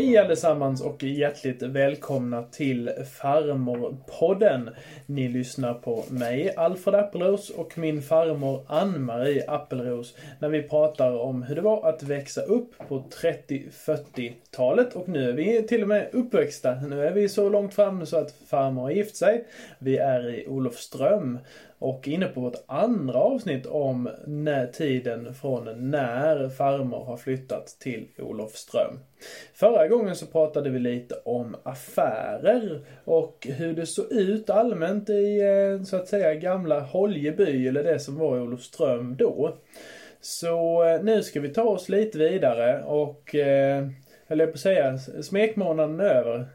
Hej allesammans och hjärtligt välkomna till Farmorpodden. Ni lyssnar på mig, Alfred Appelros, och min farmor Ann-Marie Appelros när vi pratar om hur det var att växa upp på 30-40-talet. Och nu är vi till och med uppväxta. Nu är vi så långt fram så att farmor har gift sig. Vi är i Olofström och inne på vårt andra avsnitt om när tiden från när farmor har flyttat till Olofström. Förra gången så pratade vi lite om affärer och hur det såg ut allmänt i eh, så att säga gamla Holjeby eller det som var i Olofström då. Så eh, nu ska vi ta oss lite vidare och, eh, eller på att säga, smekmånaden är över.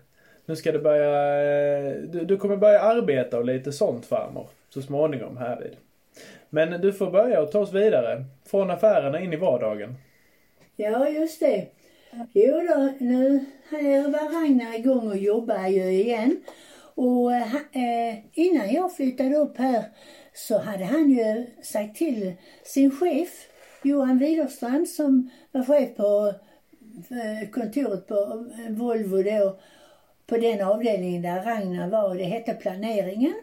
Nu ska du börja, eh, du, du kommer börja arbeta och lite sånt farmor så småningom härvid. Men du får börja och ta oss vidare. Från affärerna in i vardagen. Ja, just det. Jo då, nu var Ragnar igång och jobbar ju igen. Och eh, innan jag flyttade upp här så hade han ju sagt till sin chef, Johan Widerstrand som var chef på eh, kontoret på eh, Volvo då, på den avdelningen där Ragnar var, det hette planeringen.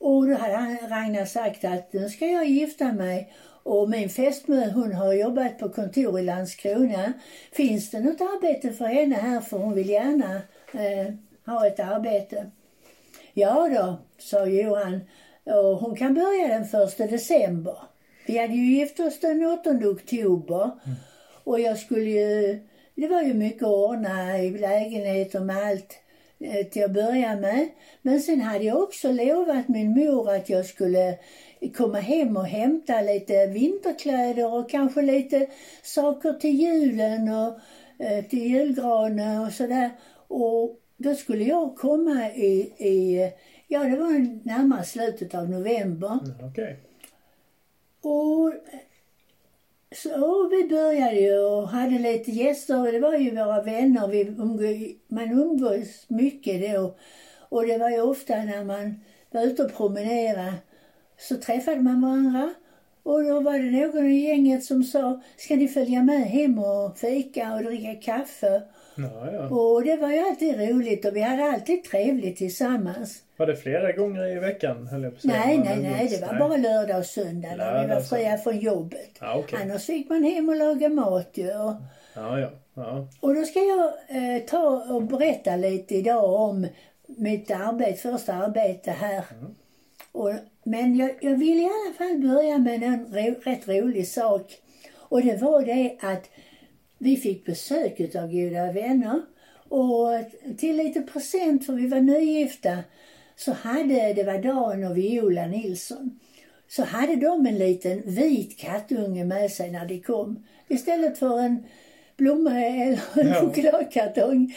Och då hade Ragnar sagt att nu ska jag gifta mig och min fästmö hon har jobbat på kontor i Landskrona. Finns det något arbete för henne här för hon vill gärna eh, ha ett arbete. Ja då, sa Johan. Och hon kan börja den första december. Vi hade ju gift oss den 8 oktober. Mm. Och jag skulle ju, det var ju mycket att ordna i lägenheten med allt till att börja med. Men sen hade jag också lovat min mor att jag skulle komma hem och hämta lite vinterkläder och kanske lite saker till julen och eh, till julgranen och sådär. Och då skulle jag komma i, i ja det var närmare slutet av november. Mm, okay. Och så vi började ju och hade lite gäster. Det var ju våra vänner. Vi umgås, man umgås mycket då. Och det var ju ofta när man var ute och promenerade så träffade man varandra. Och då var det någon i gänget som sa, ska ni följa med hem och fika och dricka kaffe? Ja, ja. Och det var ju alltid roligt och vi hade alltid trevligt tillsammans. Var det flera gånger i veckan höll jag på säga? Nej, nej, nej. Det var nej. bara lördag och söndag när vi var fria från jobbet. Ja, okay. Annars fick man hem och laga mat ju. Och, ja, ja, ja. och då ska jag eh, ta och berätta lite idag om mitt arbete, första arbete här. Mm. Och, men jag, jag vill i alla fall börja med en ro, rätt rolig sak. Och det var det att vi fick besök av goda vänner. Och till lite present, för vi var nygifta, så hade, det var Dan och Viola Nilsson, så hade de en liten vit kattunge med sig när de kom. Istället för en blomma eller en ja. chokladkartong.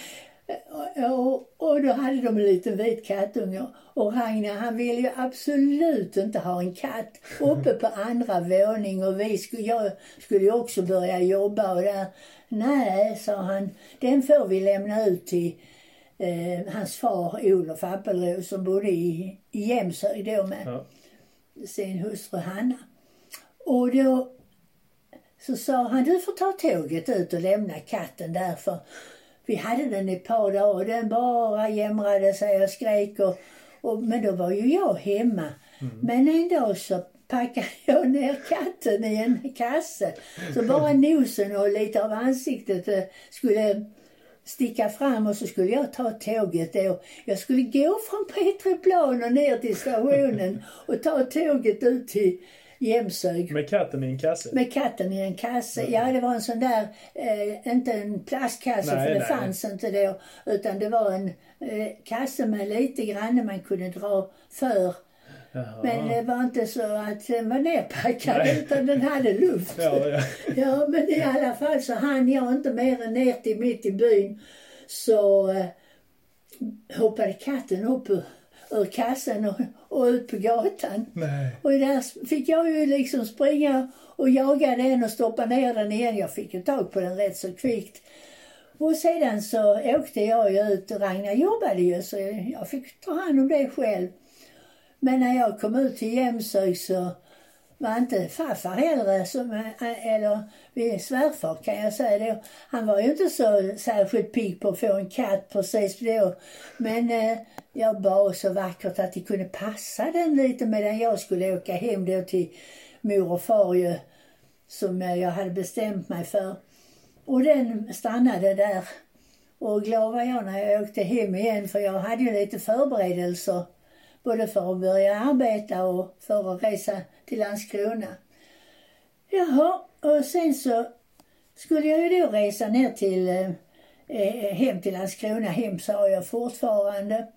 Och, och då hade de en liten vit kattunge. Och Ragnar han ville ju absolut inte ha en katt uppe på andra våning och vi skulle, jag skulle ju också börja jobba och där. Nej, sa han, den får vi lämna ut till eh, hans far Olof Appelros som bodde i, i Jämshög då med ja. sin hustru Hanna. Och då så sa han, du får ta tåget ut och lämna katten där för vi hade den ett par dagar och den bara jämrade sig och skrek och, och, men då var ju jag hemma. Mm. Men en dag så packade jag ner katten i en kasse. Så bara nosen och lite av ansiktet eh, skulle sticka fram och så skulle jag ta tåget då. Jag skulle gå från Petreplan och ner till stationen och ta tåget ut till Jämshög. Med katten i en kasse? Med katten i en kasse. Mm. Ja, det var en sån där, eh, inte en plastkasse nej, för det nej. fanns inte då. Utan det var en eh, kasse med lite grann man kunde dra för Jaha. Men det var inte så att den var nerpackad Nej. utan den hade luft. Ja, ja. ja, men i alla fall så hann jag inte mer än ner till mitt i byn. Så eh, hoppade katten upp ur, ur kassen och, och ut på gatan. Nej. Och där fick jag ju liksom springa och jaga den och stoppa ner den igen. Jag fick ju tag på den rätt så kvickt. Och sedan så åkte jag ju ut och Ragnar jobbade ju så jag fick ta hand om det själv. Men när jag kom ut till Jämshög så var inte farfar heller, som, eller min svärfar kan jag säga då. Han var ju inte så särskilt pigg på att få en katt precis då. Men eh, jag bad så vackert att de kunde passa den lite medan jag skulle åka hem då till mor och far ju, som jag hade bestämt mig för. Och den stannade där. Och glad var jag när jag åkte hem igen för jag hade ju lite förberedelser både för att börja arbeta och för att resa till Landskrona. Jaha, och sen så skulle jag ju då resa ner till, eh, hem till Landskrona. Hem sa jag fortfarande.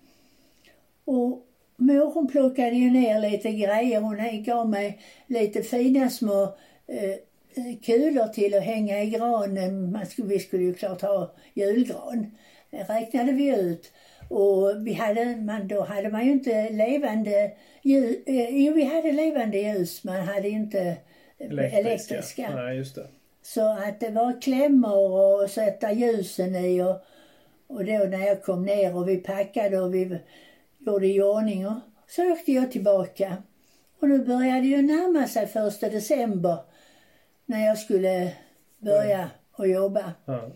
Och mor hon plockade ju ner lite grejer. Hon gav mig lite fina små eh, kulor till att hänga i granen. Man skulle, vi skulle ju klart ha julgran. Det räknade vi ut. Och vi hade, man, då hade man ju inte levande ljus. Eh, jo, vi hade levande ljus, man hade inte elektriska. elektriska. Nej, just det. Så att det var klämmor och sätta ljusen i och, och då när jag kom ner och vi packade och vi gjorde i ordning och så åkte jag tillbaka. Och nu började ju närma sig första december när jag skulle börja mm. och jobba. Ja.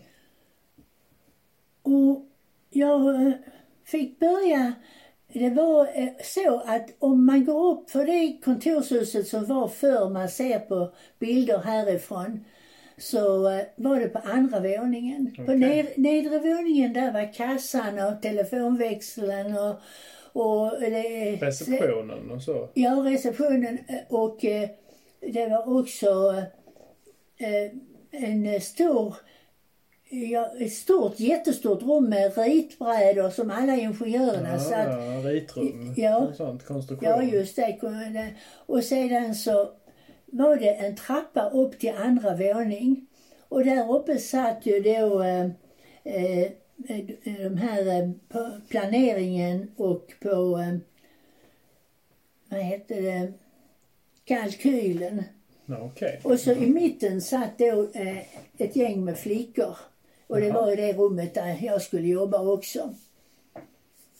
Och jag eh, fick börja det var eh, så att om man går upp för det kontorshuset som var förr man ser på bilder härifrån så eh, var det på andra våningen. Okay. På ned, nedre våningen där var kassan och telefonväxeln och, och det, Receptionen och så? Ja, receptionen och det var också en stor ett stort, jättestort rum med ritbrädor som alla ingenjörerna ja, satt. Ja, ritrum ja, sånt, konstruktion. Ja, just det. Och sedan så var det en trappa upp till andra våning. Och där uppe satt ju då eh, eh, de här eh, på planeringen och på, eh, vad hette det, kalkylen. Okay. Och så i mitten satt då eh, ett gäng med flickor. Och det var i det rummet där jag skulle jobba också.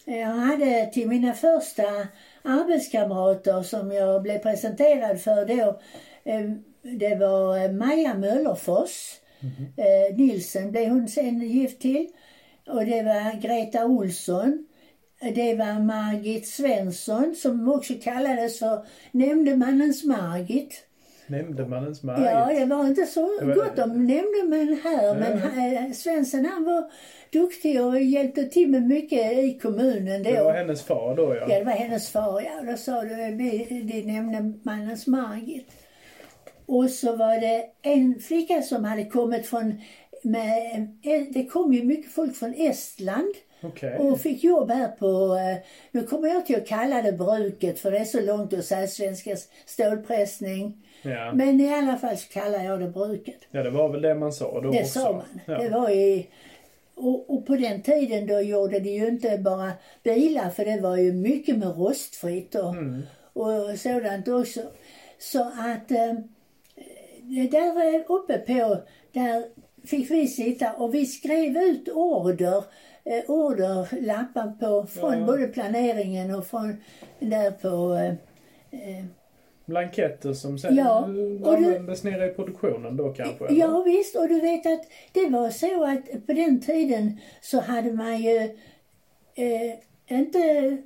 Jag hade till mina första arbetskamrater som jag blev presenterad för då, eh, det var Maja Möllerfors. Mm. Nilsen blev hon sen gift till. Och det var Greta Olsson. Det var Margit Svensson som också kallades för nämndemannens Margit. Nämndemannens Margit. Ja, det var inte så var... gott om nämndemän här. Men Svensson han var duktig och hjälpte till med mycket i kommunen då. Det var hennes far då ja? Ja, det var hennes far ja. Då sa du, det är nämndemannens Margit. Och så var det en flicka som hade kommit från, med, det kom ju mycket folk från Estland. Okay. Och fick jobb här på, eh, nu kommer jag till att kalla det bruket för det är så långt att säga svenska stålpressning. Ja. Men i alla fall så kallar jag det bruket. Ja, det var väl det man sa då Det också. sa man. Ja. Det var i, och, och, på den tiden då gjorde de ju inte bara bilar för det var ju mycket med rostfritt och, mm. och sådant också. Så att eh, där uppe på, där fick vi sitta och vi skrev ut order, eh, orderlappar på, från ja. både planeringen och från där på eh, eh blanketter som sen ja, användes nere i produktionen då kanske? Eller? Ja visst, och du vet att det var så att på den tiden så hade man ju eh, inte,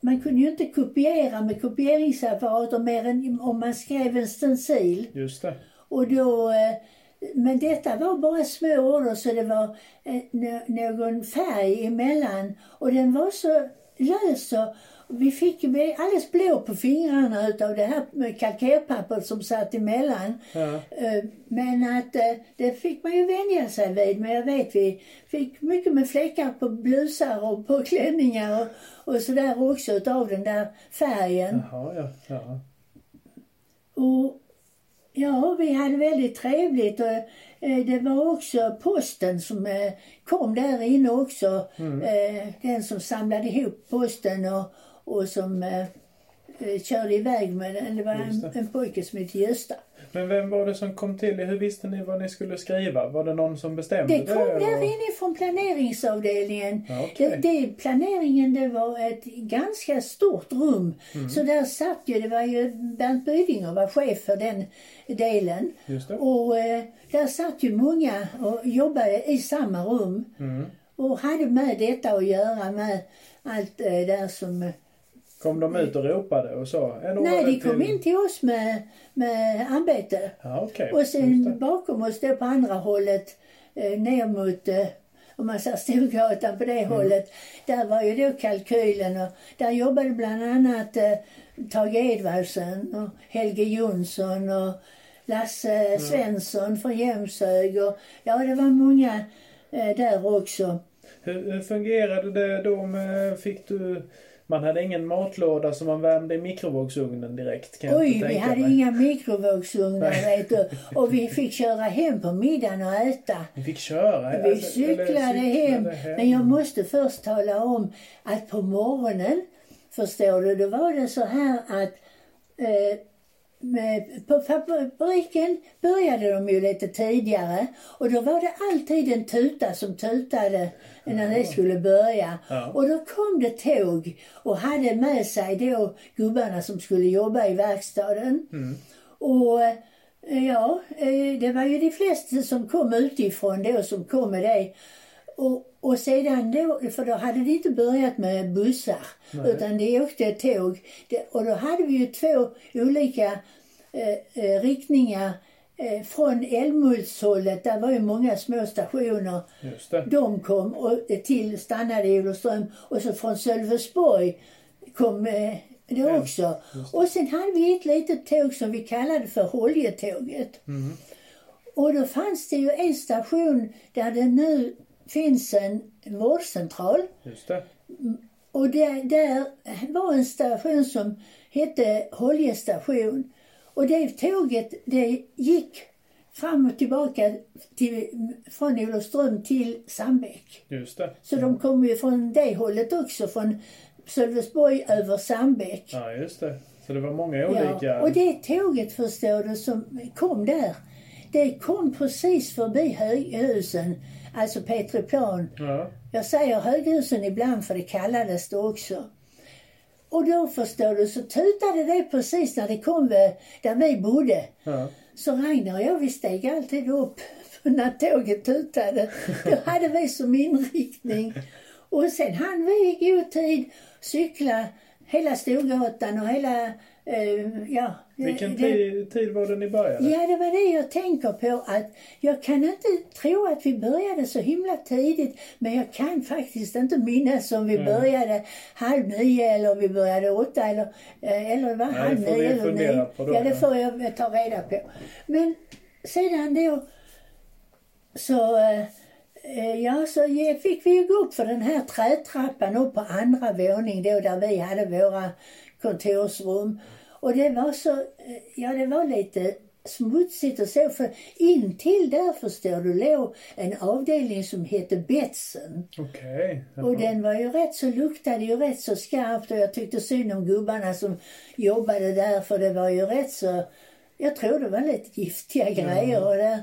man kunde ju inte kopiera med kopieringsapparater mer än om man skrev en stencil. Just det. Och då, eh, men detta var bara små order så det var eh, någon färg emellan och den var så lös och vi fick bli alldeles blå på fingrarna utav det här kalkerpappret som satt emellan. Ja. Eh, men att eh, det fick man ju vänja sig vid. Men jag vet vi fick mycket med fläckar på blusar och på klänningar och, och sådär också utav den där färgen. Jaha, ja. ja. Och ja, vi hade väldigt trevligt och eh, det var också posten som kom där inne också. Mm. Den som samlade ihop posten och och som eh, eh, körde iväg med den. Det var en, en pojke som hette Gösta. Men vem var det som kom till Hur visste ni vad ni skulle skriva? Var det någon som bestämde Det kom det? där och- inifrån planeringsavdelningen. Ja, okej. Det, det, planeringen det var ett ganska stort rum. Mm. Så där satt ju, det var ju Bernt Bydinger var chef för den delen. Och eh, där satt ju många och jobbade i samma rum. Mm. Och hade med detta att göra med allt eh, där som... Kom de ut och ropade och så? Nej, de kom till- in till oss med, med arbete. Ja, okej. Och sen bakom oss då på andra hållet, eh, ner mot, eh, om man säger Storgatan på det Mm. hållet, där var ju då kalkylen och där jobbade bland annat eh, Tage Edvardsen och Helge Jonsson och Lasse Mm. Svensson från Jämshög och ja, det var många eh, där också. Hur, hur fungerade det då med, fick du, man hade ingen matlåda som man värmde i mikrovågsugnen direkt kan jag Oj, inte vi hade mig. inga mikrovågsugnar vet du. Och vi fick köra hem på middagen och äta. Ni fick köra? Vi alltså, eller cyklade hem. Men jag måste först tala om att på morgonen, förstår du, då var det så här att eh, på fabriken började de ju lite tidigare och då var det alltid en tuta som tutade när det skulle börja. Ja. Och då kom det tåg och hade med sig då gubbarna som skulle jobba i verkstaden. Och eh, ja, eh, det var ju de flesta som kom utifrån då som kom med det. Och, och sedan då, för då hade det inte börjat med bussar Nej. utan det åkte tåg. Det, och då hade vi ju två olika eh, eh, riktningar. Eh, från Älmhultshållet, där var ju många små stationer. De kom och till, stannade i Olofström och så från Sölvesborg kom eh, det Ja, också. Och sen hade vi ett litet tåg som vi kallade för Holjetåget. Mm. Och då fanns det ju en station där det nu finns en vårdcentral. Just det. Och där, där var en station som hette Holje station. Och det tåget det gick fram och tillbaka till, från Olofström till Sandbäck. Just det. Så de kom ju från det hållet också, från Sölvesborg över Sandbäck. Ja, just det. Så det var många olika... Ja, och det tåget förstår du som kom där, det kom precis förbi höghusen, alltså Petriplan. Ja. Jag säger höghusen ibland för det kallades det också. Och då förstår du så tutade det precis när det kom där vi bodde. Ja. Så Rainer och jag vi steg alltid upp när tåget tutade. Då hade vi som inriktning. Och sen hann vi i god tid cykla hela Storgatan och hela, eh, ja. Vilken det- tid, tid var det ni började? Ja, det var det jag tänker på. att Jag kan inte tro att vi började så himla tidigt. Men jag kan faktiskt inte minnas om vi Mm. började halv nio eller vi började åtta eller, eh, eller var Nej, halv det får vi nio eller nio. då, ja, det får jag ta reda på. Men sedan då så, eh, ja, så fick vi ju gå upp för den här trätrappan upp på andra våning då där vi hade våra kontorsrum. Och det var så, eh, ja det var lite smutsigt och så för intill där förstår du låg en avdelning som hette Betsen. Okej. Och den var ju rätt så, luktade ju rätt så skarpt och jag tyckte synd om gubbarna som jobbade där för det var ju rätt så, jag tror det var lite giftiga grejer och där.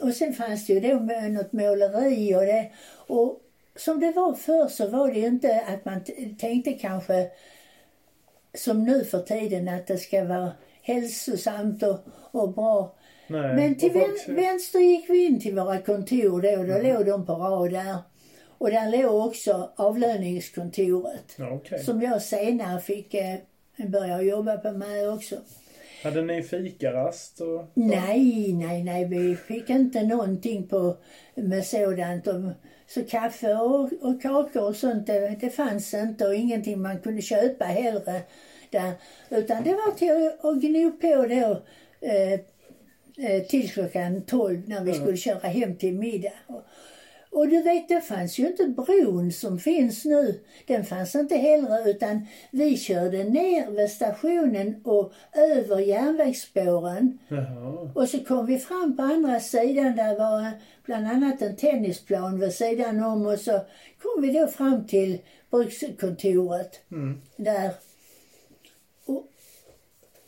Och sen fanns det ju då något måleri och det. Och som det var förr så var det ju inte att man tänkte kanske som nu för tiden att det ska vara hälsosamt och, och bra. Nej. Men till vän, vänster gick vi in till våra kontor då och då låg de på rad där. Och där låg också avlöningskontoret. Okej. Som jag senare fick eh, börja jobba på med också. Hade ni fikarast? Och... Nej, nej, nej, vi fick inte någonting på med sådant. Och, så kaffe och, och kakor och sånt, det, det fanns inte och ingenting man kunde köpa heller där. Utan det var till att, gno på då eh, eh, till klockan 12 när vi skulle köra hem till middag. Och, du vet, det fanns ju inte bron som finns nu. Den fanns inte heller utan vi körde ner vid stationen och över järnvägsspåren. Jaha. Och så kom vi fram på andra sidan, där var bland annat en tennisplan vid sidan om och så kom vi då fram till brukskontoret Mm. där. Och,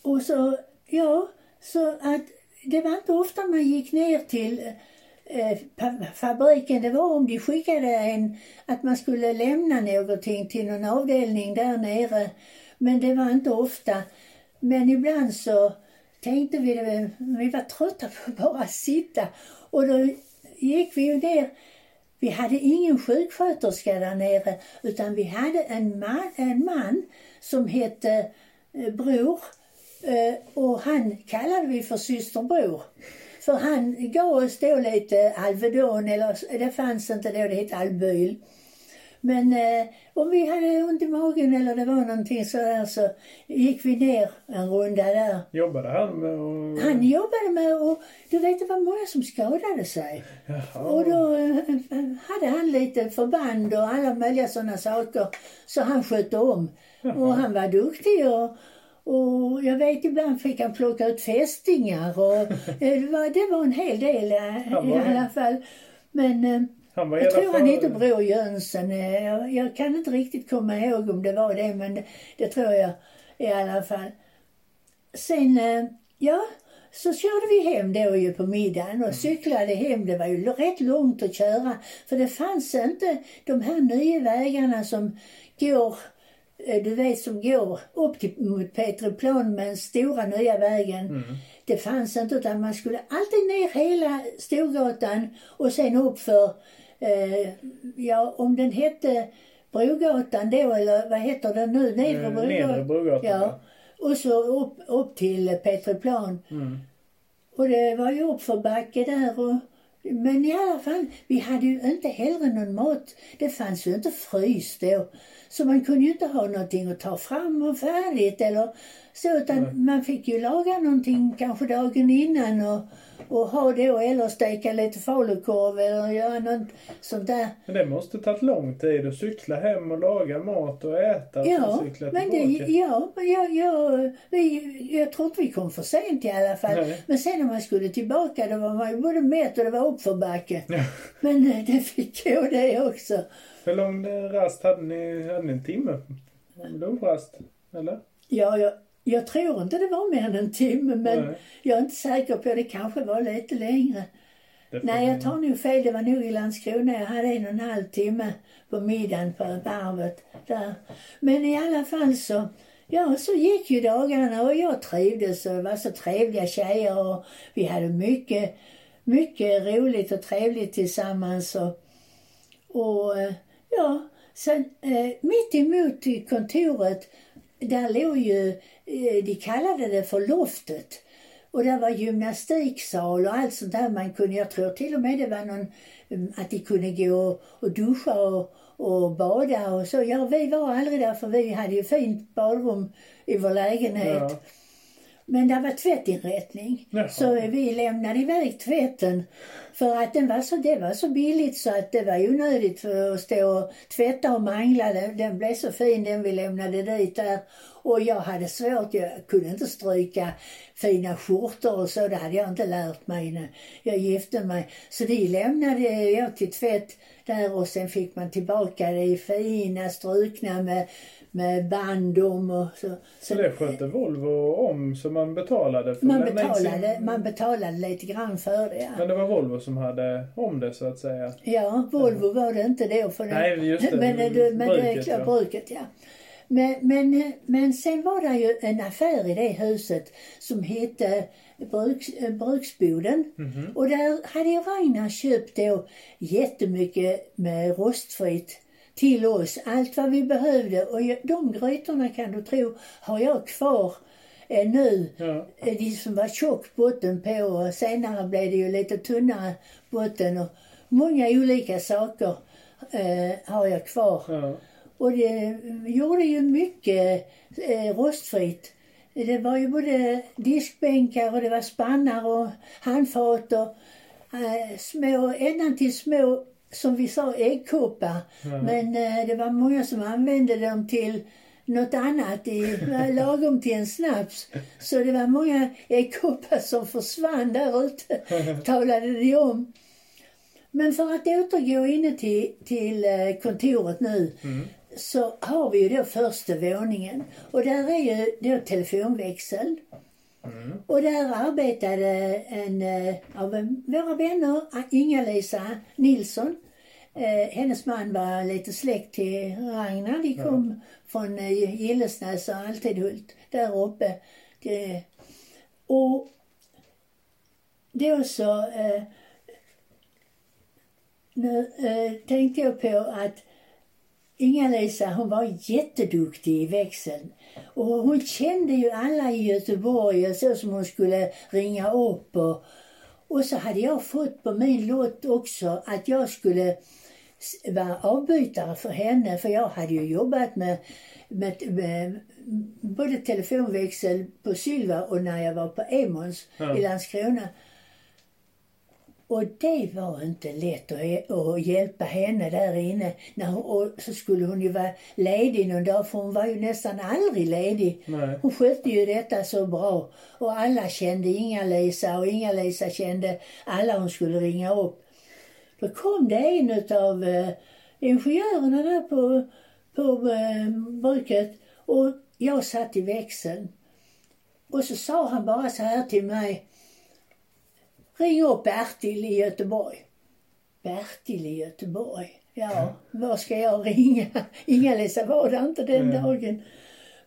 och så, ja, så att det var inte ofta man gick ner till Eh, fabriken. Det var om de skickade en, att man skulle lämna någonting till någon avdelning där nere. Men det var inte ofta. Men ibland så tänkte vi, det- vi var trötta på att bara sitta. Och då gick vi ju ner. Vi hade ingen sjuksköterska där nere utan vi hade en man, en man som hette eh, Bror. Eh, och han kallade vi för syster Bror. För han gav oss då lite Alvedon, eller det fanns inte då, det hette Albyl. Men eh, om vi hade ont i magen eller det var någonting sådär så gick vi ner en runda där. Jobbade han med att... Han jobbade med och du vet det var många som skadade sig. Jaha. Och då eh, hade han lite förband och alla möjliga sådana saker. Så han skötte om. Och han var duktig och, och jag vet ibland fick han plocka ut fästingar och eh, det var, det var en hel del eh, Han i alla fall. Men eh, Han jag tror han fall- hette Bror Jönsson. Jag, jag kan inte riktigt komma ihåg om det var det men det, det tror jag i alla fall. Sen, ja, så körde vi hem då ju på middagen och cyklade hem. Det var ju rätt långt att köra för det fanns inte de här nya vägarna som går, du vet som går upp till mot Petriplan med den stora nya vägen. Det fanns inte utan man skulle alltid ner hela Storgatan och sen upp för, eh, ja om den hette Brogatan då eller vad heter den nu? Nedre Eh, Brogatan. Nedre Brogatan, Ja. Och så upp, upp till Petriplan. Mm. Och det var ju uppför backe där och men i alla fall, vi hade ju inte heller någon mat. Det fanns ju inte frys då. Så man kunde ju inte ha någonting att ta fram och färdigt eller så utan man fick ju laga någonting kanske dagen innan och, och ha då eller steka lite falukorv eller göra något sånt där. Men det måste tagit lång tid att cykla hem och laga mat och äta och Ja, cykla men det, ja, men jag, jag, vi, jag tror inte vi kom för sent i alla fall. Nej. Men sen när man skulle tillbaka då var man ju både mätt och det var uppförbacke. Ja. Men eh, det fick gå det också. Hur lång rast hade ni? Hade ni en timme? Lunchrast? Eller? Ja, jag, jag tror inte det var mer än en timme men Nej. jag är inte säker på det kanske var lite längre. Nej, jag tar nog fel. Det var nog i Landskrona. Jag hade en och en halv timme på middagen på varvet där. Men i alla fall så, ja, så gick ju dagarna och jag trivdes och det var så trevliga tjejer och vi hade mycket, mycket roligt och trevligt tillsammans och, och eh, ja, sen eh, mitt emot i kontoret där låg ju, eh, de kallade det för loftet. Och där var gymnastiksal och allt sånt där man kunde, jag tror till och med det var någon, mm, att de kunde gå och duscha och, och bada och så. Ja, vi var aldrig där för vi hade ju fint badrum i vår lägenhet. Ja. Men det var tvättinrättning. Jaha. Så vi lämnade iväg tvätten. För att den var så, det var så billigt så att det var ju onödigt för att stå och tvätta och mangla. Den, den blev så fin den vi lämnade dit där. Och jag hade svårt, jag kunde inte stryka fina skjortor och så. Det hade jag inte lärt mig när jag gifte mig. Så det lämnade jag till tvätt där och sen fick man tillbaka det i fina strukna med, med band om och så. Så det skötte Volvo om så man betalade för Man in sin- betalade, man betalade lite grann för det. Ja, Men det var Volvo som hade om det så att säga. ja Volvo var det inte då. För det, Nej, just det. Men, det, men det är Bruket, klart, ja. bruket, ja. Men, men, men sen var det ju en affär i det huset som hette Bruks, Bruksboden. Mhm. Och där hade ju Ragnar köpt då jättemycket med rostfritt till oss. Allt vad vi behövde. Och de grytorna kan du tro har jag kvar eh, nu. Ja. Eh, De som var tjock botten på och senare blev det ju lite tunnare botten och många olika saker eh, har jag kvar. Ja. Och det gjorde ju mycket eh, rostfritt. Det var ju både diskbänkar och det var spannar och handfat och eh, små, ända till små, som vi sa, äggkoppar. Men eh, det var många som använde dem till något annat, i, lagom till en snaps. Så det var många äggkoppar som försvann där ute, talade de om. Men för att återgå inne till, till eh, kontoret nu så har vi ju då första våningen och där är ju då telefonväxel Och där arbetade en eh, av våra vänner, Inga-Lisa Nilsson. Eh, hennes man var lite släkt till Ragnar. De kom från eh, Gillesnäs och Altidhult där uppe. Det, och då så eh, nu eh, tänkte jag på att Inga-Lisa hon var jätteduktig i växeln. Och hon kände ju alla i Göteborg och så som hon skulle ringa upp. Och, och så hade jag fått på min lott också att jag skulle vara avbytare för henne. För jag hade ju jobbat med, med, med både telefonväxel på Sylva och när jag var på Emons Ja. i Landskrona. Och det var inte lätt att, att hjälpa henne där inne. När hon, och så skulle hon ju vara ledig någon dag, för hon var ju nästan aldrig ledig. Nej. Hon skötte ju detta så bra. Och alla kände Inga-Lisa och Inga-Lisa kände alla hon skulle ringa upp. Då kom det en utav eh, ingenjörerna där på, på eh, bruket och jag satt i växeln. Och så sa han bara så här till mig. Ring upp Bertil i Göteborg. Bertil i Göteborg? Ja, var ska jag ringa? Inga-Lisa var det inte den Nej. dagen.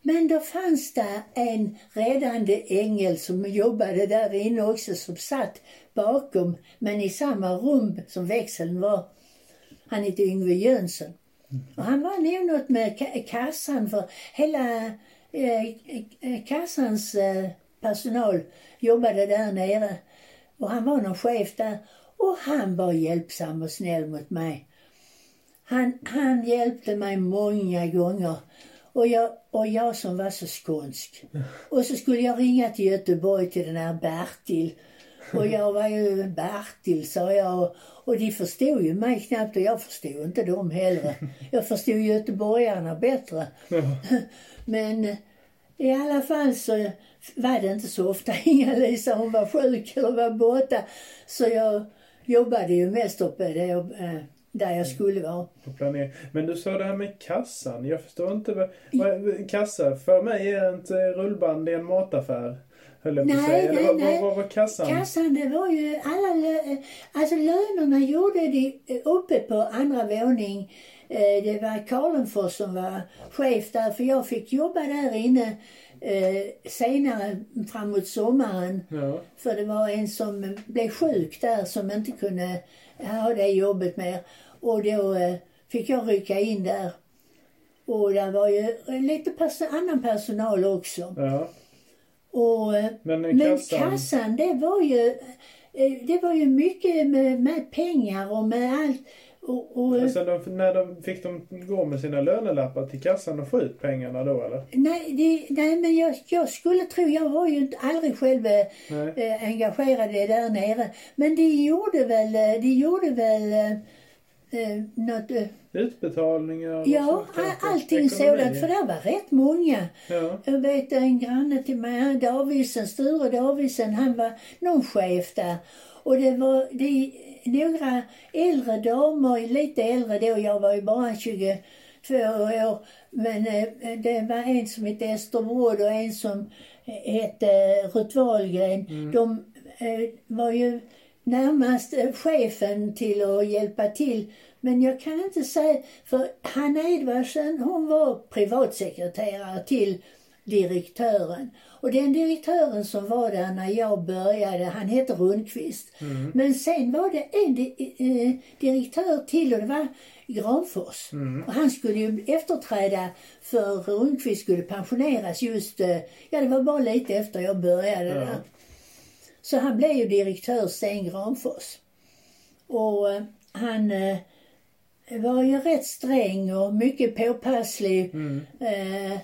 Men då fanns det en räddande ängel som jobbade där inne också som satt bakom men i samma rum som växeln var. Han hette Yngve Jönsson. Och han var nog något med kassan för hela eh, eh, kassans eh, personal jobbade där nere. Och han var någon chef där. Och han var hjälpsam och snäll mot mig. Han, han hjälpte mig många gånger. Och jag, och jag som var så skånsk. Och så skulle jag ringa till Göteborg till den här Bertil. Och jag var ju Bertil sa jag. Och, och de förstod ju mig knappt och jag förstod inte dem heller. Jag förstod göteborgarna bättre. Men i alla fall så var det inte så ofta Inga-Lisa hon var sjuk eller var borta. Så jag jobbade ju mest uppe där jag, eh, där jag skulle vara. Men du sa det här med kassan. Jag förstår inte vad... vad kassa, för mig är inte rullband i en mataffär. Höll jag på att säga. Nej, vad, nej. vad, var kassan? Kassan, det var ju alla lö- alltså lönerna gjorde de eh, uppe på andra våning. Eh, Det var Karlenfors som var chef där, för jag fick jobba där inne eh, senare framåt sommaren. Ja. För det var en som blev sjuk där som inte kunde ha det jobbet mer. Och då eh, fick jag rycka in där. Och där var ju lite pers- annan personal också. ja. Och, eh, Men men kassan... kassan, det var ju, eh, det var ju mycket med, med pengar och med allt. Och, och, Alltså de, när de, fick de gå med sina lönelappar till kassan och få ut pengarna då eller? nej, det, nej, men jag, jag skulle tro, jag var ju inte, aldrig själv eh, eh, engagerad i det där nere. Men de gjorde väl, eh, de gjorde väl eh, något, Utbetalningar och ja, allting sådant. För det var rätt många. Ja. Jag vet en granne till mig, Davidsen, Sture Davidsen, han var någon chef där. Och det var det, några äldre damer, lite äldre då, jag var ju bara 22 år. Men eh, det var en som hette Ester Bråd och en som hette Ruth Wahlgren. De eh, var ju närmast chefen till att hjälpa till. Men jag kan inte säga, för Hanna Edvardsen hon var privatsekreterare till direktören. Och den direktören som var där när jag började, han hette Rundqvist. Men sen var det en di- eh, direktör till och det var Granfors. Och han skulle ju efterträda för Rundqvist skulle pensioneras just, eh, ja det var bara lite efter jag började Ja. där. Så han blev ju direktör Sten Granfors. Och eh, han var ju rätt sträng och mycket påpasslig. Eh,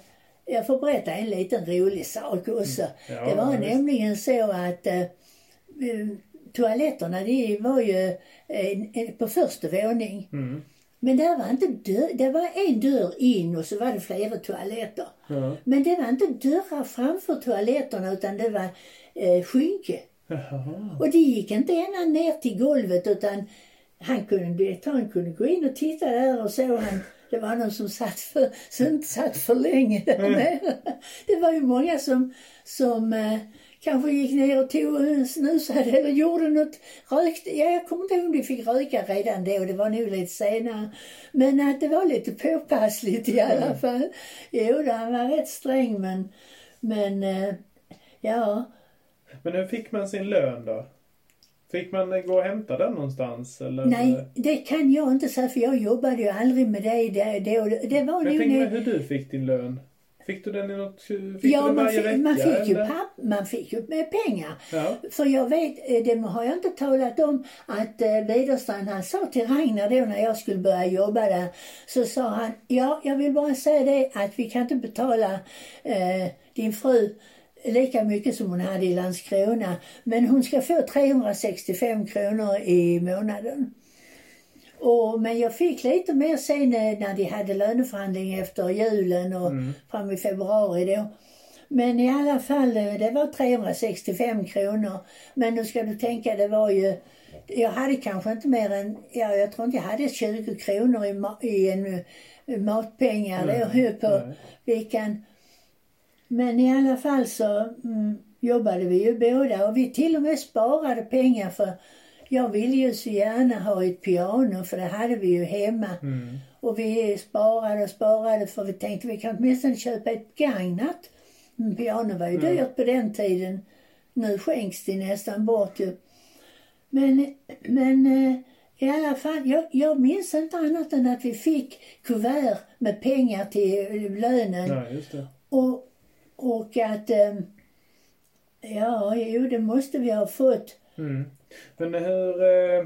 jag får berätta en liten rolig sak också. Ja, det var visst. nämligen så att eh, eh, toaletterna de var ju eh, eh, på första våning. Mm. Men där var inte dörr, det var en dörr in och så var det flera toaletter. Ja. Men det var inte dörrar framför toaletterna utan det var eh, skynke. Och det gick inte ända ner till golvet utan han kunde, direktören kunde gå in och titta där och så han, det var någon som satt för, som inte satt för länge där nere. Det var ju många som, som eh, kanske gick ner och tog snusade eller gjorde något, rökte. Ja, jag kommer inte ihåg om de fick röka redan då, det var nog lite senare. Men att det var lite påpassligt i alla Mm. fall. Jo, då, han var rätt sträng men, men eh, ja. Men hur fick man sin lön då? Fick man gå och hämta den någonstans? Eller? Nej, det kan jag inte säga för jag jobbade ju aldrig med det då. Det, det var Jag tänker mig hur du fick din lön. Fick du den i något... Fick du Ja, den man varje fick, vecka? man fick ju eller? papp, man fick ju med pengar. Ja. För jag vet, eh, det har jag inte talat om, att eh, Widerstrand han sa till Ragnar då när jag skulle börja jobba där, så sa han, ja jag vill bara säga det att vi kan inte betala eh, din fru lika mycket som hon hade i Landskrona, men hon ska få 365 kronor i månaden. Och, men jag fick lite mer sen eh, när de hade löneförhandling efter julen och fram i februari då. Men i alla fall, eh, det var 365 kronor. Men nu ska du tänka, det var ju... Jag hade kanske inte mer än, ja jag tror inte jag hade 20 kronor i, ma- i en eh, matpengar då Nej, på nej. veckan. Men i alla fall så mm, jobbade vi ju båda och vi till och med sparade pengar för jag ville ju så gärna ha ett piano för det hade vi ju hemma. Mm. Och vi sparade och sparade för vi tänkte vi kan åtminstone köpa ett gagnat. Men piano var ju Mm. dyrt på den tiden. Nu skänks det nästan bort ju. Men, men eh, i alla fall, jag, jag minns inte annat än att vi fick kuvert med pengar till eh, lönen. Det. Och, och att, eh, ja, jo det måste vi ha fått. Mm. Men hur... Eh,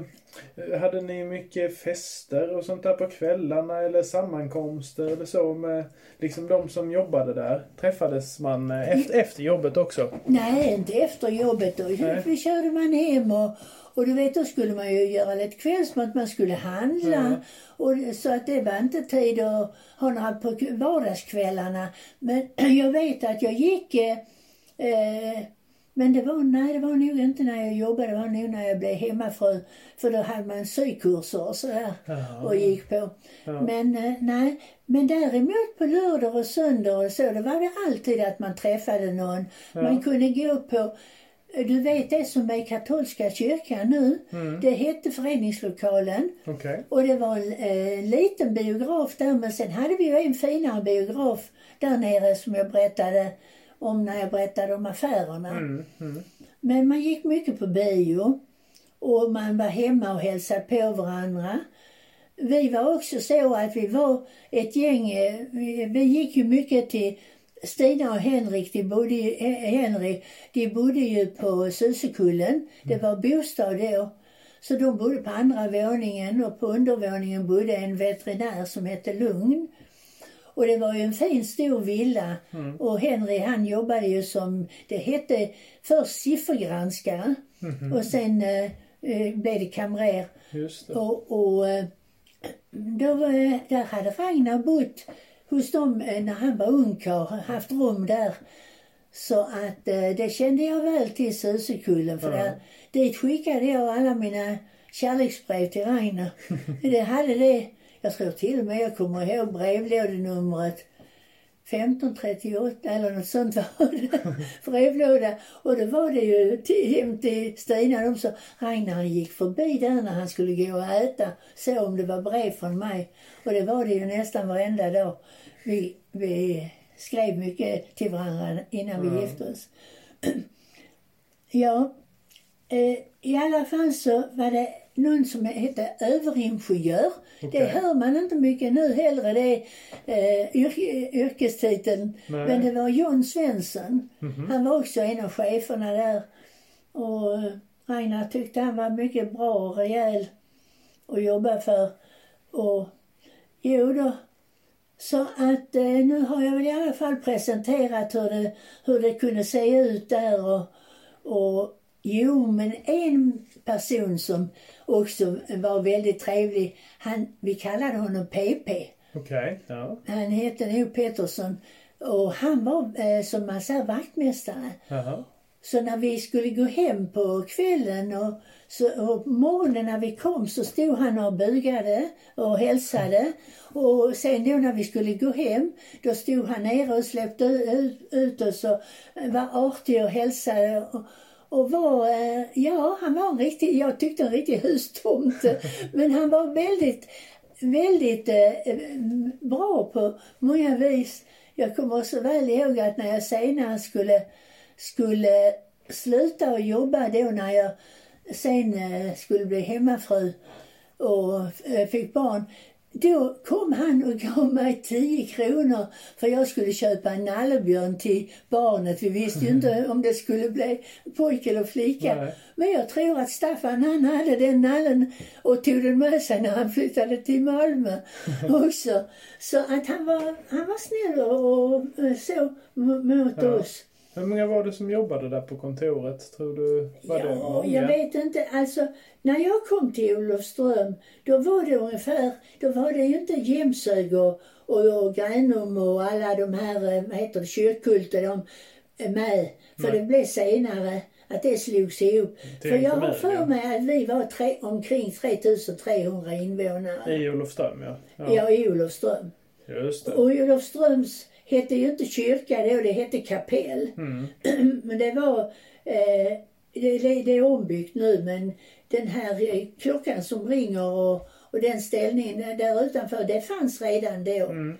hade ni mycket fester och sånt där på kvällarna eller sammankomster eller så med liksom de som jobbade där? Träffades man eh, efter, efter jobbet också? Nej, inte efter jobbet. Då, Nej. körde man hem och, och du vet, då skulle man ju göra lite kvällsmat, man skulle handla. Ja. Och, så att det var inte tid att ha några på vardagskvällarna. Men jag vet att jag gick eh, eh, men det var, nej, det var nog inte när jag jobbade, det var nog när jag blev hemmafru. För då hade man sykurser och sådär Jaha. och gick på. Ja. Men eh, nej, men däremot på lördag och söndag och så, det var det alltid att man träffade någon. Man kunde gå på, du vet det som är katolska kyrkan nu, Mm. det hette föreningslokalen. Okej. Och det var en eh, liten biograf där, men sen hade vi ju en finare biograf där nere som jag berättade om när jag berättade om affärerna. Mm. Mm. Men man gick mycket på bio och man var hemma och hälsade på varandra. Vi var också så att vi var ett gäng, eh, vi, vi gick ju mycket till Stina och Henrik, de bodde ju, Henry, de bodde ju på Susekullen. Det var bostad då. Så de bodde på andra våningen och på undervåningen bodde en veterinär som hette Lugn. Och det var ju en fin stor villa. Och Henry han jobbade ju som, det hette först siffergranskare och sen eh, eh, blev det kamrer. Just det. Och, och eh, då där hade Ragnar bott hos dem eh, när han var ungkarl, haft rum där. Så att eh, det kände jag väl till Susekullen för Ja. där, dit skickade jag alla mina kärleksbrev till Ragnar. det hade det, jag tror till och med jag kommer ihåg brevlådenumret 1538 eller något sånt var det. Brevlåda. Och då var det ju till, hem till Stina. De sa, Ragnar han gick förbi där när han skulle gå och äta. Så om det var brev från mig. Och det var det ju nästan varenda dag. Vi, vi skrev mycket till varandra innan vi Mm. gifte oss. ja, eh, i alla fall så var det någon som hette överingenjör. Det Okej. hör man inte mycket nu heller, det är eh, yrke, yrkestiteln. Nej. Men det var John Svensson. Mhm. Han var också en av cheferna där. Och eh, Ragnar tyckte han var mycket bra och rejäl att jobba för. Och jo då. Så att eh, nu har jag väl i alla fall presenterat hur det, hur det kunde se ut där och, och Jo, men en person som också var väldigt trevlig, han, vi kallade honom PP. Okej. Ja. Han hette nog Pettersson och han var, eh, som man säger, vaktmästare. Jaha. Så när vi skulle gå hem på kvällen och, så, och morgonen när vi kom så stod han och bugade och hälsade. Och sen då när vi skulle gå hem, då stod han nere och släppte ut, ut oss och var artig och hälsade. Och, och var, eh, ja han var en riktig, jag tyckte en riktig hustomte. Men han var väldigt, väldigt eh, bra på många vis. Jag kommer så väl ihåg att när jag senare skulle, skulle sluta och jobba då när jag sen eh, skulle bli hemmafru och fick barn. Då kom han och gav mig 10 kronor för jag skulle köpa en nallebjörn till barnet. Vi visste ju inte om det skulle bli pojke eller flicka. Nej. Men jag tror att Staffan han hade den nallen och tog den med sig när han flyttade till Malmö också. Så att han var, han var snäll och, och så mot Ja. oss. Hur många var det som jobbade där på kontoret? Tror du? Var det Ja, många? jag vet inte. Alltså, när jag kom till Olofström, då var det ungefär, då var det ju inte Jämshög och, och, och Gränum och alla de här, eh, vad heter det, kyrkkulter, de är med. För Nej. det blev senare att det slogs ihop. Till För jag har för ja. mig att vi var tre, omkring 3300 invånare. I Olofström, ja. Ja, i Olofström. Just det. Och Olofströms hette ju inte kyrka då, det hette kapell. Mm. Men det var, eh, det, det, är ombyggt nu men den här eh, klockan som ringer och, och den ställningen där- där utanför, det fanns redan då. Mm.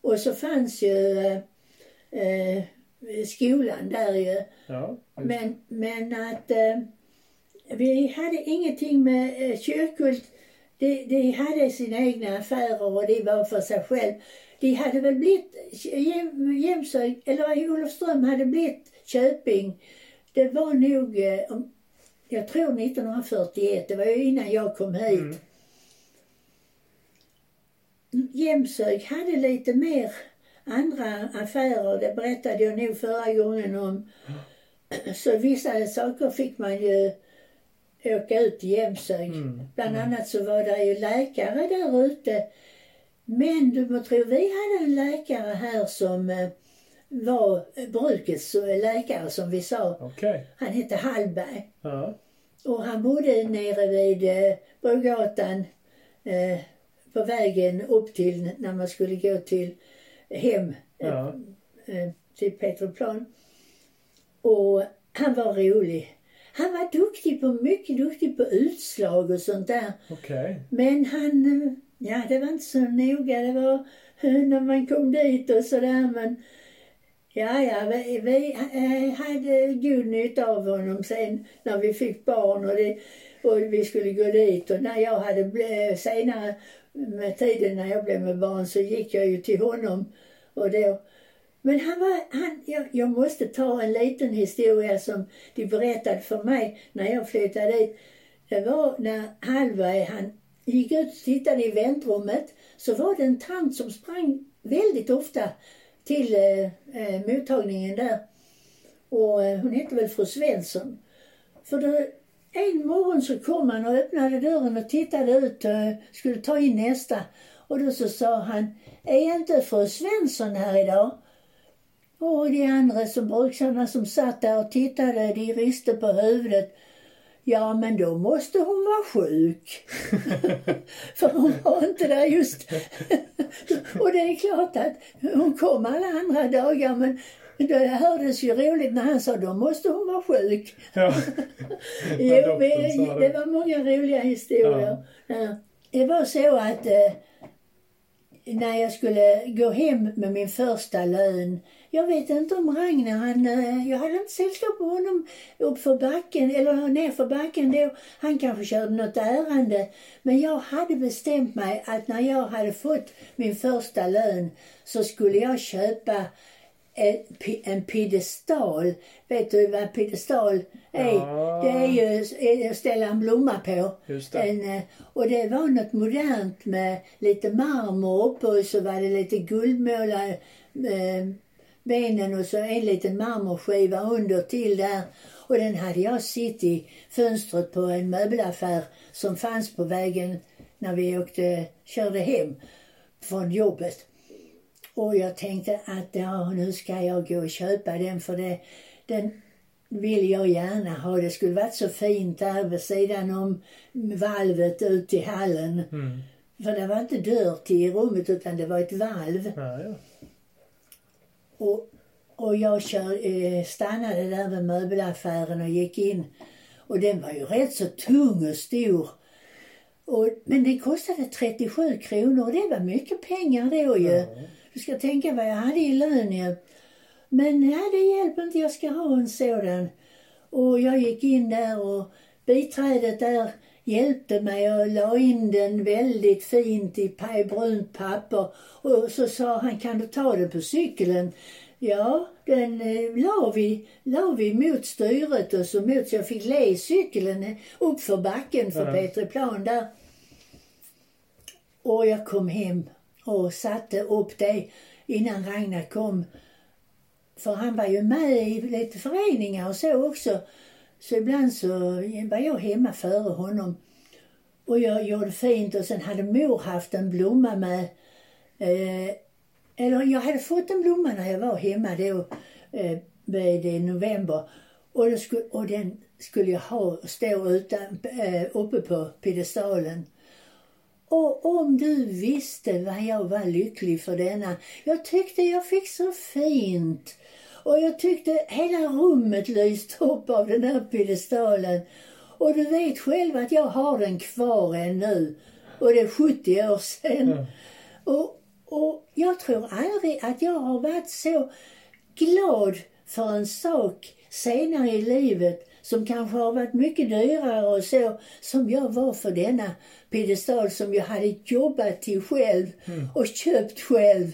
Och så fanns ju eh, eh, skolan där ju. Ja. Men, men att eh, vi hade ingenting med eh, kyrkkult. De, de hade sina egna affärer och de var för sig själv. De hade väl blivit, Jäm- Jämshög, eller Olofström hade blivit Köping. Det var nog, eh, jag tror 1941, det var ju innan jag kom hit. Mm. Jämshög hade lite mer andra affärer, det berättade jag nog förra gången om. Så vissa saker fick man ju åka ut till Jämshög. Mm. Bland annat så var det ju läkare där ute. Men du må tro, vi hade en läkare här som eh, var brukets eh, läkare som vi sa. Okej. Han hette Hallberg. Ja. Och han bodde nere vid eh, Brogatan eh, på vägen upp till när man skulle gå till hem Ja. eh, till Petroplan. Och han var rolig. Han var duktig på, mycket duktig på utslag och sånt där. Okej. Men han, ja det var inte så noga. Det var när man kom dit och sådär men Ja, ja, vi, vi eh, hade god nytta av honom sen när vi fick barn och, det, och vi skulle gå dit. Och när jag hade eh, senare med tiden när jag blev med barn så gick jag ju till honom. Och då, men han var, han, jag, jag måste ta en liten historia som de berättade för mig när jag flyttade dit. Det var när Hallberg, han gick ut och tittade i väntrummet så var det en tant som sprang väldigt ofta till eh, eh, mottagningen där. Och eh, hon hette väl fru Svensson. För då, en morgon så kom han och öppnade dörren och tittade ut och skulle ta in nästa. Och då så sa han, är inte fru Svensson här idag? Och de andra som bruksarna som satt där och tittade, de riste på huvudet. Ja, men då måste hon vara sjuk. För hon var inte där just. och det är klart att hon kom alla andra dagar men det hördes ju roligt när han sa då måste hon vara sjuk. Ja. Jo, det. det var många roliga historier. Ja. Det var så att eh, när jag skulle gå hem med min första lön. Jag vet inte om Ragnar, han, eh, jag hade inte sällskap med honom upp för backen, eller ner för backen då. Han kanske körde något ärende. Men jag hade bestämt mig att när jag hade fått min första lön så skulle jag köpa en, pi- en piedestal. Vet du vad piedestal är? Ja. Det är ju att ställa en blomma på. En, eh, och det var något modernt med lite marmor uppe och så var det lite guldmålade eh, benen och så en liten marmorskiva under till där. Och den hade jag sett i fönstret på en möbelaffär som fanns på vägen när vi åkte, körde hem från jobbet. Och jag tänkte att ja, nu ska jag gå och köpa den för det, den, vill jag gärna ha. Det skulle varit så fint där vid sidan om valvet ut i hallen. Mm. För det var inte dörr till rummet utan det var ett valv. Ja, ja. Och, och jag kör, eh, stannade där vid möbelaffären och gick in. Och den var ju rätt så tung och stor. Och, men den kostade 37 kronor och det var mycket pengar då ju. Du ska tänka vad jag hade i lön ju. Men ja, det hjälper inte, jag ska ha en sådan. Och jag gick in där och biträdet där hjälpte mig och la in den väldigt fint i brunt papper. Och så sa han, kan du ta den på cykeln? Ja, den eh, la vi, la vi mot styret och så mot, så jag fick le cykeln upp för backen för Ja. Petri plan där. Och jag kom hem och satte upp det innan Ragnar kom. För han var ju med i lite föreningar och så också. Så ibland så var jag hemma före honom. Och jag gjorde fint och sen hade mor haft en blomma med. Eh, eller jag hade fått en blomma när jag var hemma då eh, vid i eh, november. Och, då skulle, och den skulle jag ha stå utan, eh, uppe på piedestalen. Och om du visste vad jag var lycklig för denna. Jag tyckte jag fick så fint. Och jag tyckte hela rummet lyste upp av den här piedestalen. Och du vet själv att jag har den kvar ännu. Och det är 70 år sedan. Ja. Och, och jag tror aldrig att jag har varit så glad för en sak senare i livet som kanske har varit mycket dyrare och så, som jag var för denna piedestal som jag hade jobbat till själv och köpt själv.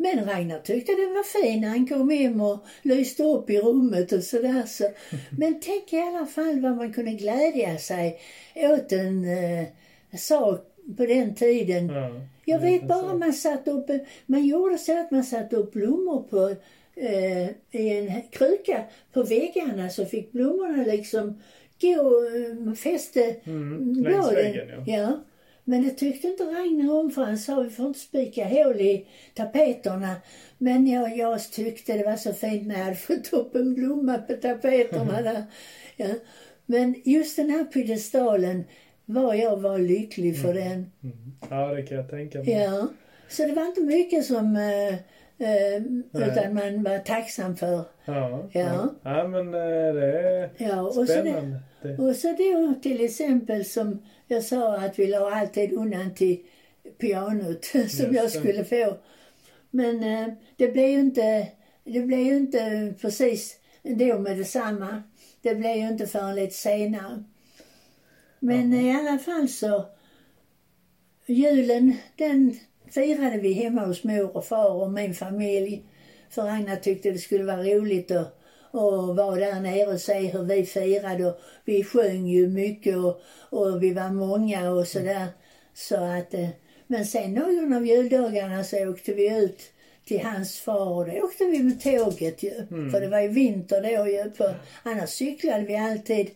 Men Ragnar tyckte den var fin när han kom hem och lyste upp i rummet och sådär. Så. Men tänk i alla fall vad man kunde glädja sig åt en eh, sak på den tiden. Ja. Jag Ja, vet bara man satte upp, man gjorde så att man satte upp blommor på, eh, i en kruka på väggarna så fick blommorna liksom gå, eh, fäste Mm, längs bladen. väggen, ja. Men det tyckte inte Ragnar om för han sa vi får inte spika hål i tapeterna. Men jag, jag tyckte det var så fint när jag hade fått upp en blomma på tapeterna där. Ja. Men just den här piedestalen var jag var lycklig för den. Mm. Ja, det kan jag tänka mig. Ja, så det var inte mycket som, eh, eh, utan man var tacksam för. Ja. Ja. ja men eh, det är Ja, spännande. Det, och så då till exempel som jag sa att vi la alltid undan till pianot som Just jag skulle få. Men eh, det blev ju inte, det blev inte precis då med detsamma. Det blev ju inte förrän lite senare. Men i alla fall så, julen den firade vi hemma hos mor och far och min familj. För Ragnar tyckte det skulle vara roligt att, att vara där nere och se hur vi firade. Och vi sjöng ju mycket och, och vi var många och sådär. Så att, eh, men sen någon av juldagarna så åkte vi ut till hans far och då åkte vi med tåget ju. För det var ju vinter då ju. För annars cyklade vi alltid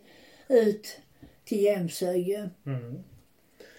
ut till Jämshög ju. mm.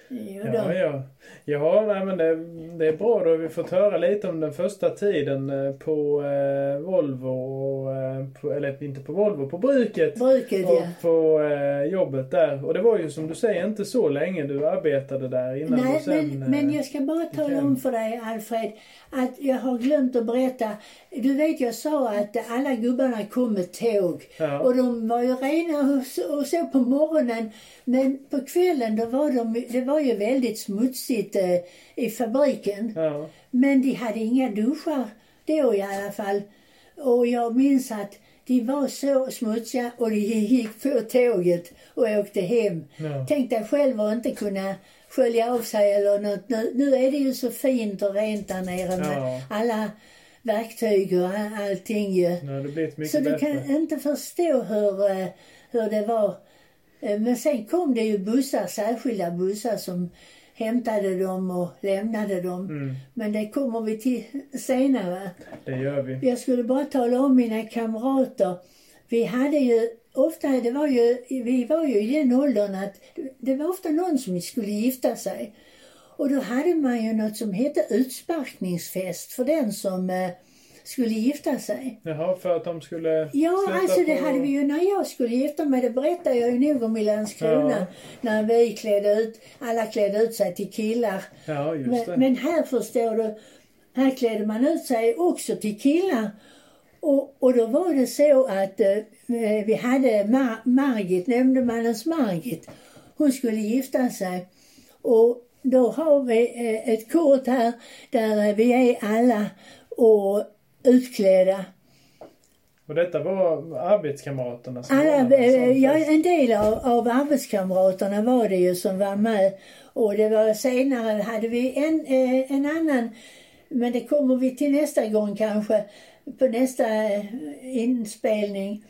Jo Ja, ja. Ja, nej, men det, det är bra. Då har vi fått höra lite om den första tiden eh, på eh, Volvo. Och, eh, på, eller inte på Volvo, på bruket. Bruket Och ja. på eh, jobbet där. Och det var ju som du säger inte så länge du arbetade där innan Nej, sen... men, men eh, jag ska bara tala om för dig Alfred att jag har glömt att berätta. Du vet jag sa att alla gubbarna kom med tåg. Ja. Och de var ju rena och så, och så på morgonen. Men på kvällen då var de, det var ju väldigt smutsigt eh, i fabriken. Ja. Men de hade inga duschar då i alla fall. Och jag minns att de var så smutsiga och de gick på tåget och åkte hem. Ja. Tänk dig själv att inte kunna skölja av sig eller något. Nu, nu är det ju så fint och rent där nere med Ja. alla verktyg och all- allting ju. Mycket Så du kan inte förstå hur, eh, hur det var. Eh, Men sen kom det ju bussar, särskilda bussar som hämtade dem och lämnade dem. Mm, Men det kommer vi till senare. det gör vi. Jag skulle bara tala om mina kamrater. Vi hade ju ofta, det var ju, vi var ju i den åldern att det var ofta någon som skulle gifta sig. Och då hade man ju något som hette utsparkningsfest för den som, eh, skulle gifta sig. Jaha, för att de skulle Ja, alltså det på- hade vi ju när jag skulle gifta mig. Det berättade jag ju nog om i Landskrona. Ja. När vi klädde ut, alla klädde ut sig till killar. Ja, just det. Men, men här förstår du, här klädde man ut sig också till killar. Och, och då var det så att eh, vi hade Mar- Margit, nämndemannens Margit. Hon skulle gifta sig. Och då har vi eh, ett kort här där vi är alla och utklädda. Och detta var arbetskamraterna som Alla, sån eh, ja, en del av, av arbetskamraterna var det ju som var med. Och det var senare hade vi en, eh, en annan, men det kommer vi till nästa gång kanske, på nästa eh, inspelning.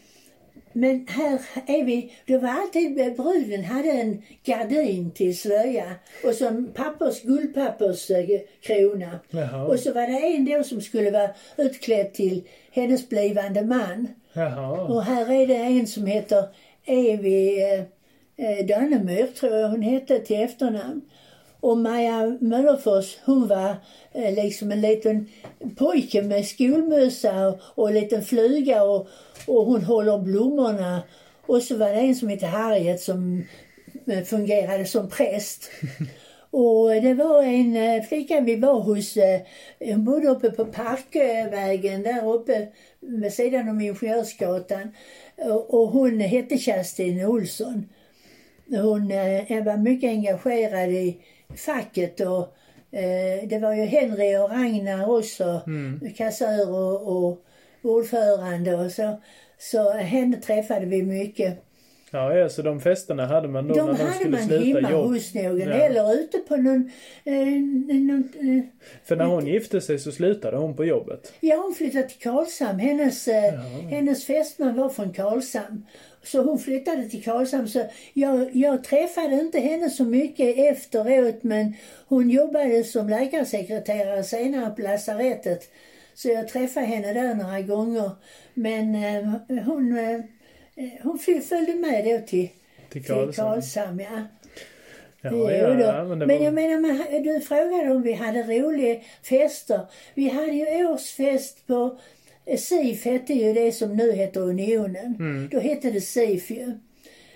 Men här är vi, det var alltid, bruden hade en gardin till slöja och så pappers, guldpapperskrona. Jaha. Och så var det en då som skulle vara utklädd till hennes blivande man. Jaha. Och här är det en som heter Evi eh, eh, Dannemyr, tror jag hon hette till efternamn. Och Maja Möllerfors, hon var eh, liksom en liten pojke med skolmössa och, och en liten fluga och, och hon håller blommorna. Och så var det en som hette Harriet som eh, fungerade som präst. Och det var en eh, flicka vi var hos, eh, hon bodde uppe på Parkvägen där uppe vid sidan om Ingenjörsgatan. Och, och hon hette Kerstin Olsson. Hon var mycket engagerad i facket och det var ju Henry och Ragnar också, kassör och, och ordförande och så. Så henne träffade vi mycket. Ja, ja, så de festerna hade man då De när de hade skulle man sluta hemma jobb. hos någon Ja. eller ute på någon, eh, någon eh, För när hon gifte sig så slutade hon på jobbet. Ja, hon flyttade till Karlshamn. Hennes, eh, hennes fästman var från Karlshamn. Så hon flyttade till Karlshamn. Så jag, jag träffade inte henne så mycket efteråt men hon jobbade som läkarsekreterare senare på lasarettet. Så jag träffade henne där några gånger. Men eh, hon, eh, hon fly- följde med då till, Till Karlshamn. Ja. Ja, ja, ja, men det men var... jag menar, man- du frågade om vi hade roliga fester. Vi hade ju årsfest på SIF hette ju det som nu heter Unionen. Mm. Då hette det SIF ju.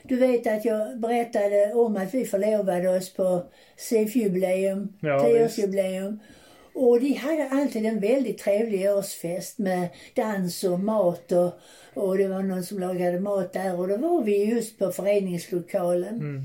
Du vet att jag berättade om att vi förlovade oss på SIF-jubileum, Ja, tioårsjubileum. Och de hade alltid en väldigt trevlig årsfest med dans och mat och, och det var någon som lagade mat där och då var vi just på föreningslokalen. Mm.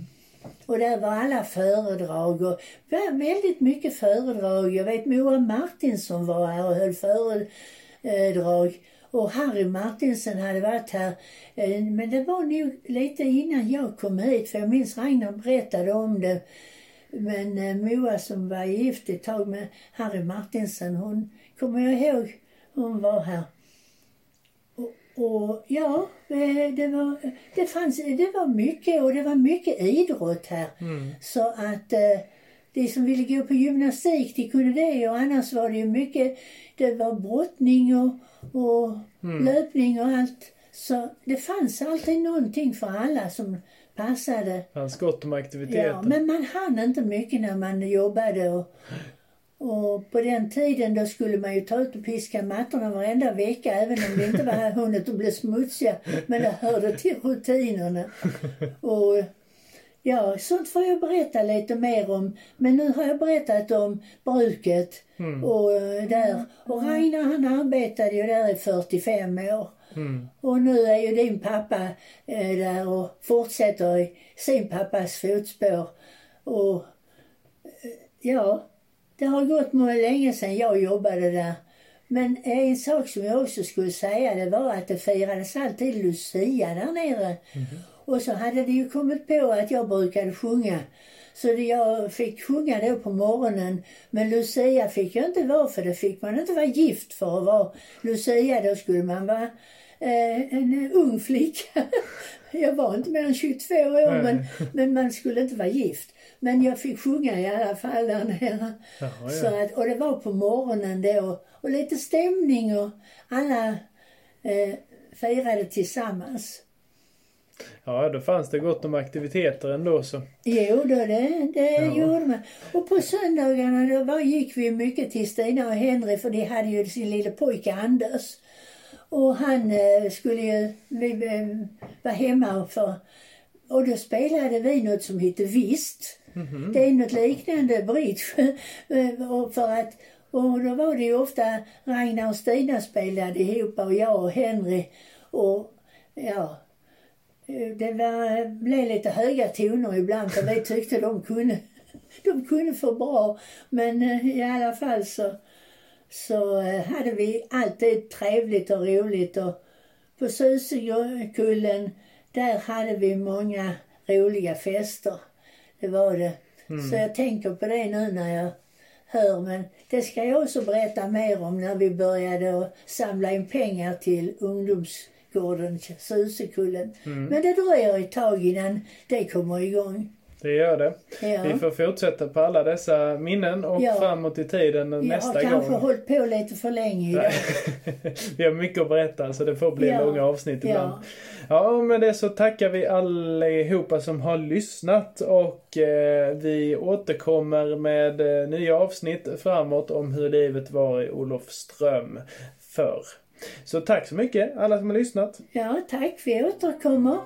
Och där var alla föredrag och vä- väldigt mycket föredrag. Jag vet Moa Martinsson var här och höll föredrag. Och Harry Martinsen hade varit här. Eh, Men det var nog lite innan jag kom hit för jag minns Ragnar berättade om det. Men eh, Moa som var gift ett tag med Harry Martinsen, hon kommer jag ihåg, hon var här. Och, och ja, eh, det var, det fanns, det var mycket och det var mycket idrott här. Mm. Så att eh, de som ville gå på gymnastik, de kunde det och annars var det ju mycket, det var brottning och, och löpning och allt. Så det fanns alltid någonting för alla som passade. Fanns gott om aktiviteter. Ja, men man hann inte mycket när man jobbade och, och på den tiden då skulle man ju ta ut och piska mattorna varenda vecka även om det inte var hunnit att bli smutsiga. Men det hörde till rutinerna. Och ja, sånt får jag berätta lite mer om. Men nu har jag berättat om bruket och eh, där. Och Ragnar han arbetade ju där i 45 år. Mm. Och nu är ju din pappa eh, där och fortsätter i sin pappas fotspår. Och eh, ja, det har gått många länge sedan jag jobbade där. Men en sak som jag också skulle säga det var att det firades alltid Lucia där nere. Och så hade det ju kommit på att jag brukade sjunga. Så jag fick sjunga då på morgonen. Men Lucia fick jag inte vara för det fick man inte vara gift för att vara Lucia. Då skulle man vara en ung flicka. Jag var inte mer än 22 år men, men man skulle inte vara gift. Men jag fick sjunga i alla fall där nere. Jaha, Så ja. att, och det var på morgonen då. Och lite stämning och alla eh, firade tillsammans. Ja, då fanns det gott om aktiviteter ändå så. Jo, då, det, det Ja. gjorde man. Och på söndagarna då var, gick vi mycket till Stina och Henry för de hade ju sin lille pojke Anders. Och han eh, skulle ju vi, eh, vara hemma för... Och då spelade vi något som heter Visst. Det är något liknande bridge. Eh, och för att, och då var det ju ofta Ragnar och Stina spelade ihop och jag och Henry. Och ja, det var, blev lite höga toner ibland för vi tyckte de kunde, de kunde för bra. Men i alla fall så, så eh, hade vi alltid trevligt och roligt. Och på Susekullen, där hade vi många roliga fester. Det var det. Så jag tänker på det nu när jag hör. Men det ska jag också berätta mer om när vi började samla in pengar till ungdomsgården Susekullen. Men det dröjer ett tag innan det kommer igång. Det gör det. Ja. Vi får fortsätta på alla dessa minnen och Ja. framåt i tiden Jag har nästa kanske gång. hållit på lite för länge idag. vi har mycket att berätta så det får bli Ja. långa avsnitt ibland. Ja. Ja, med det så tackar vi allihopa som har lyssnat och eh, vi återkommer med eh, nya avsnitt framåt om hur livet var i Olofström förr. Så tack så mycket alla som har lyssnat. ja, tack. Vi återkommer.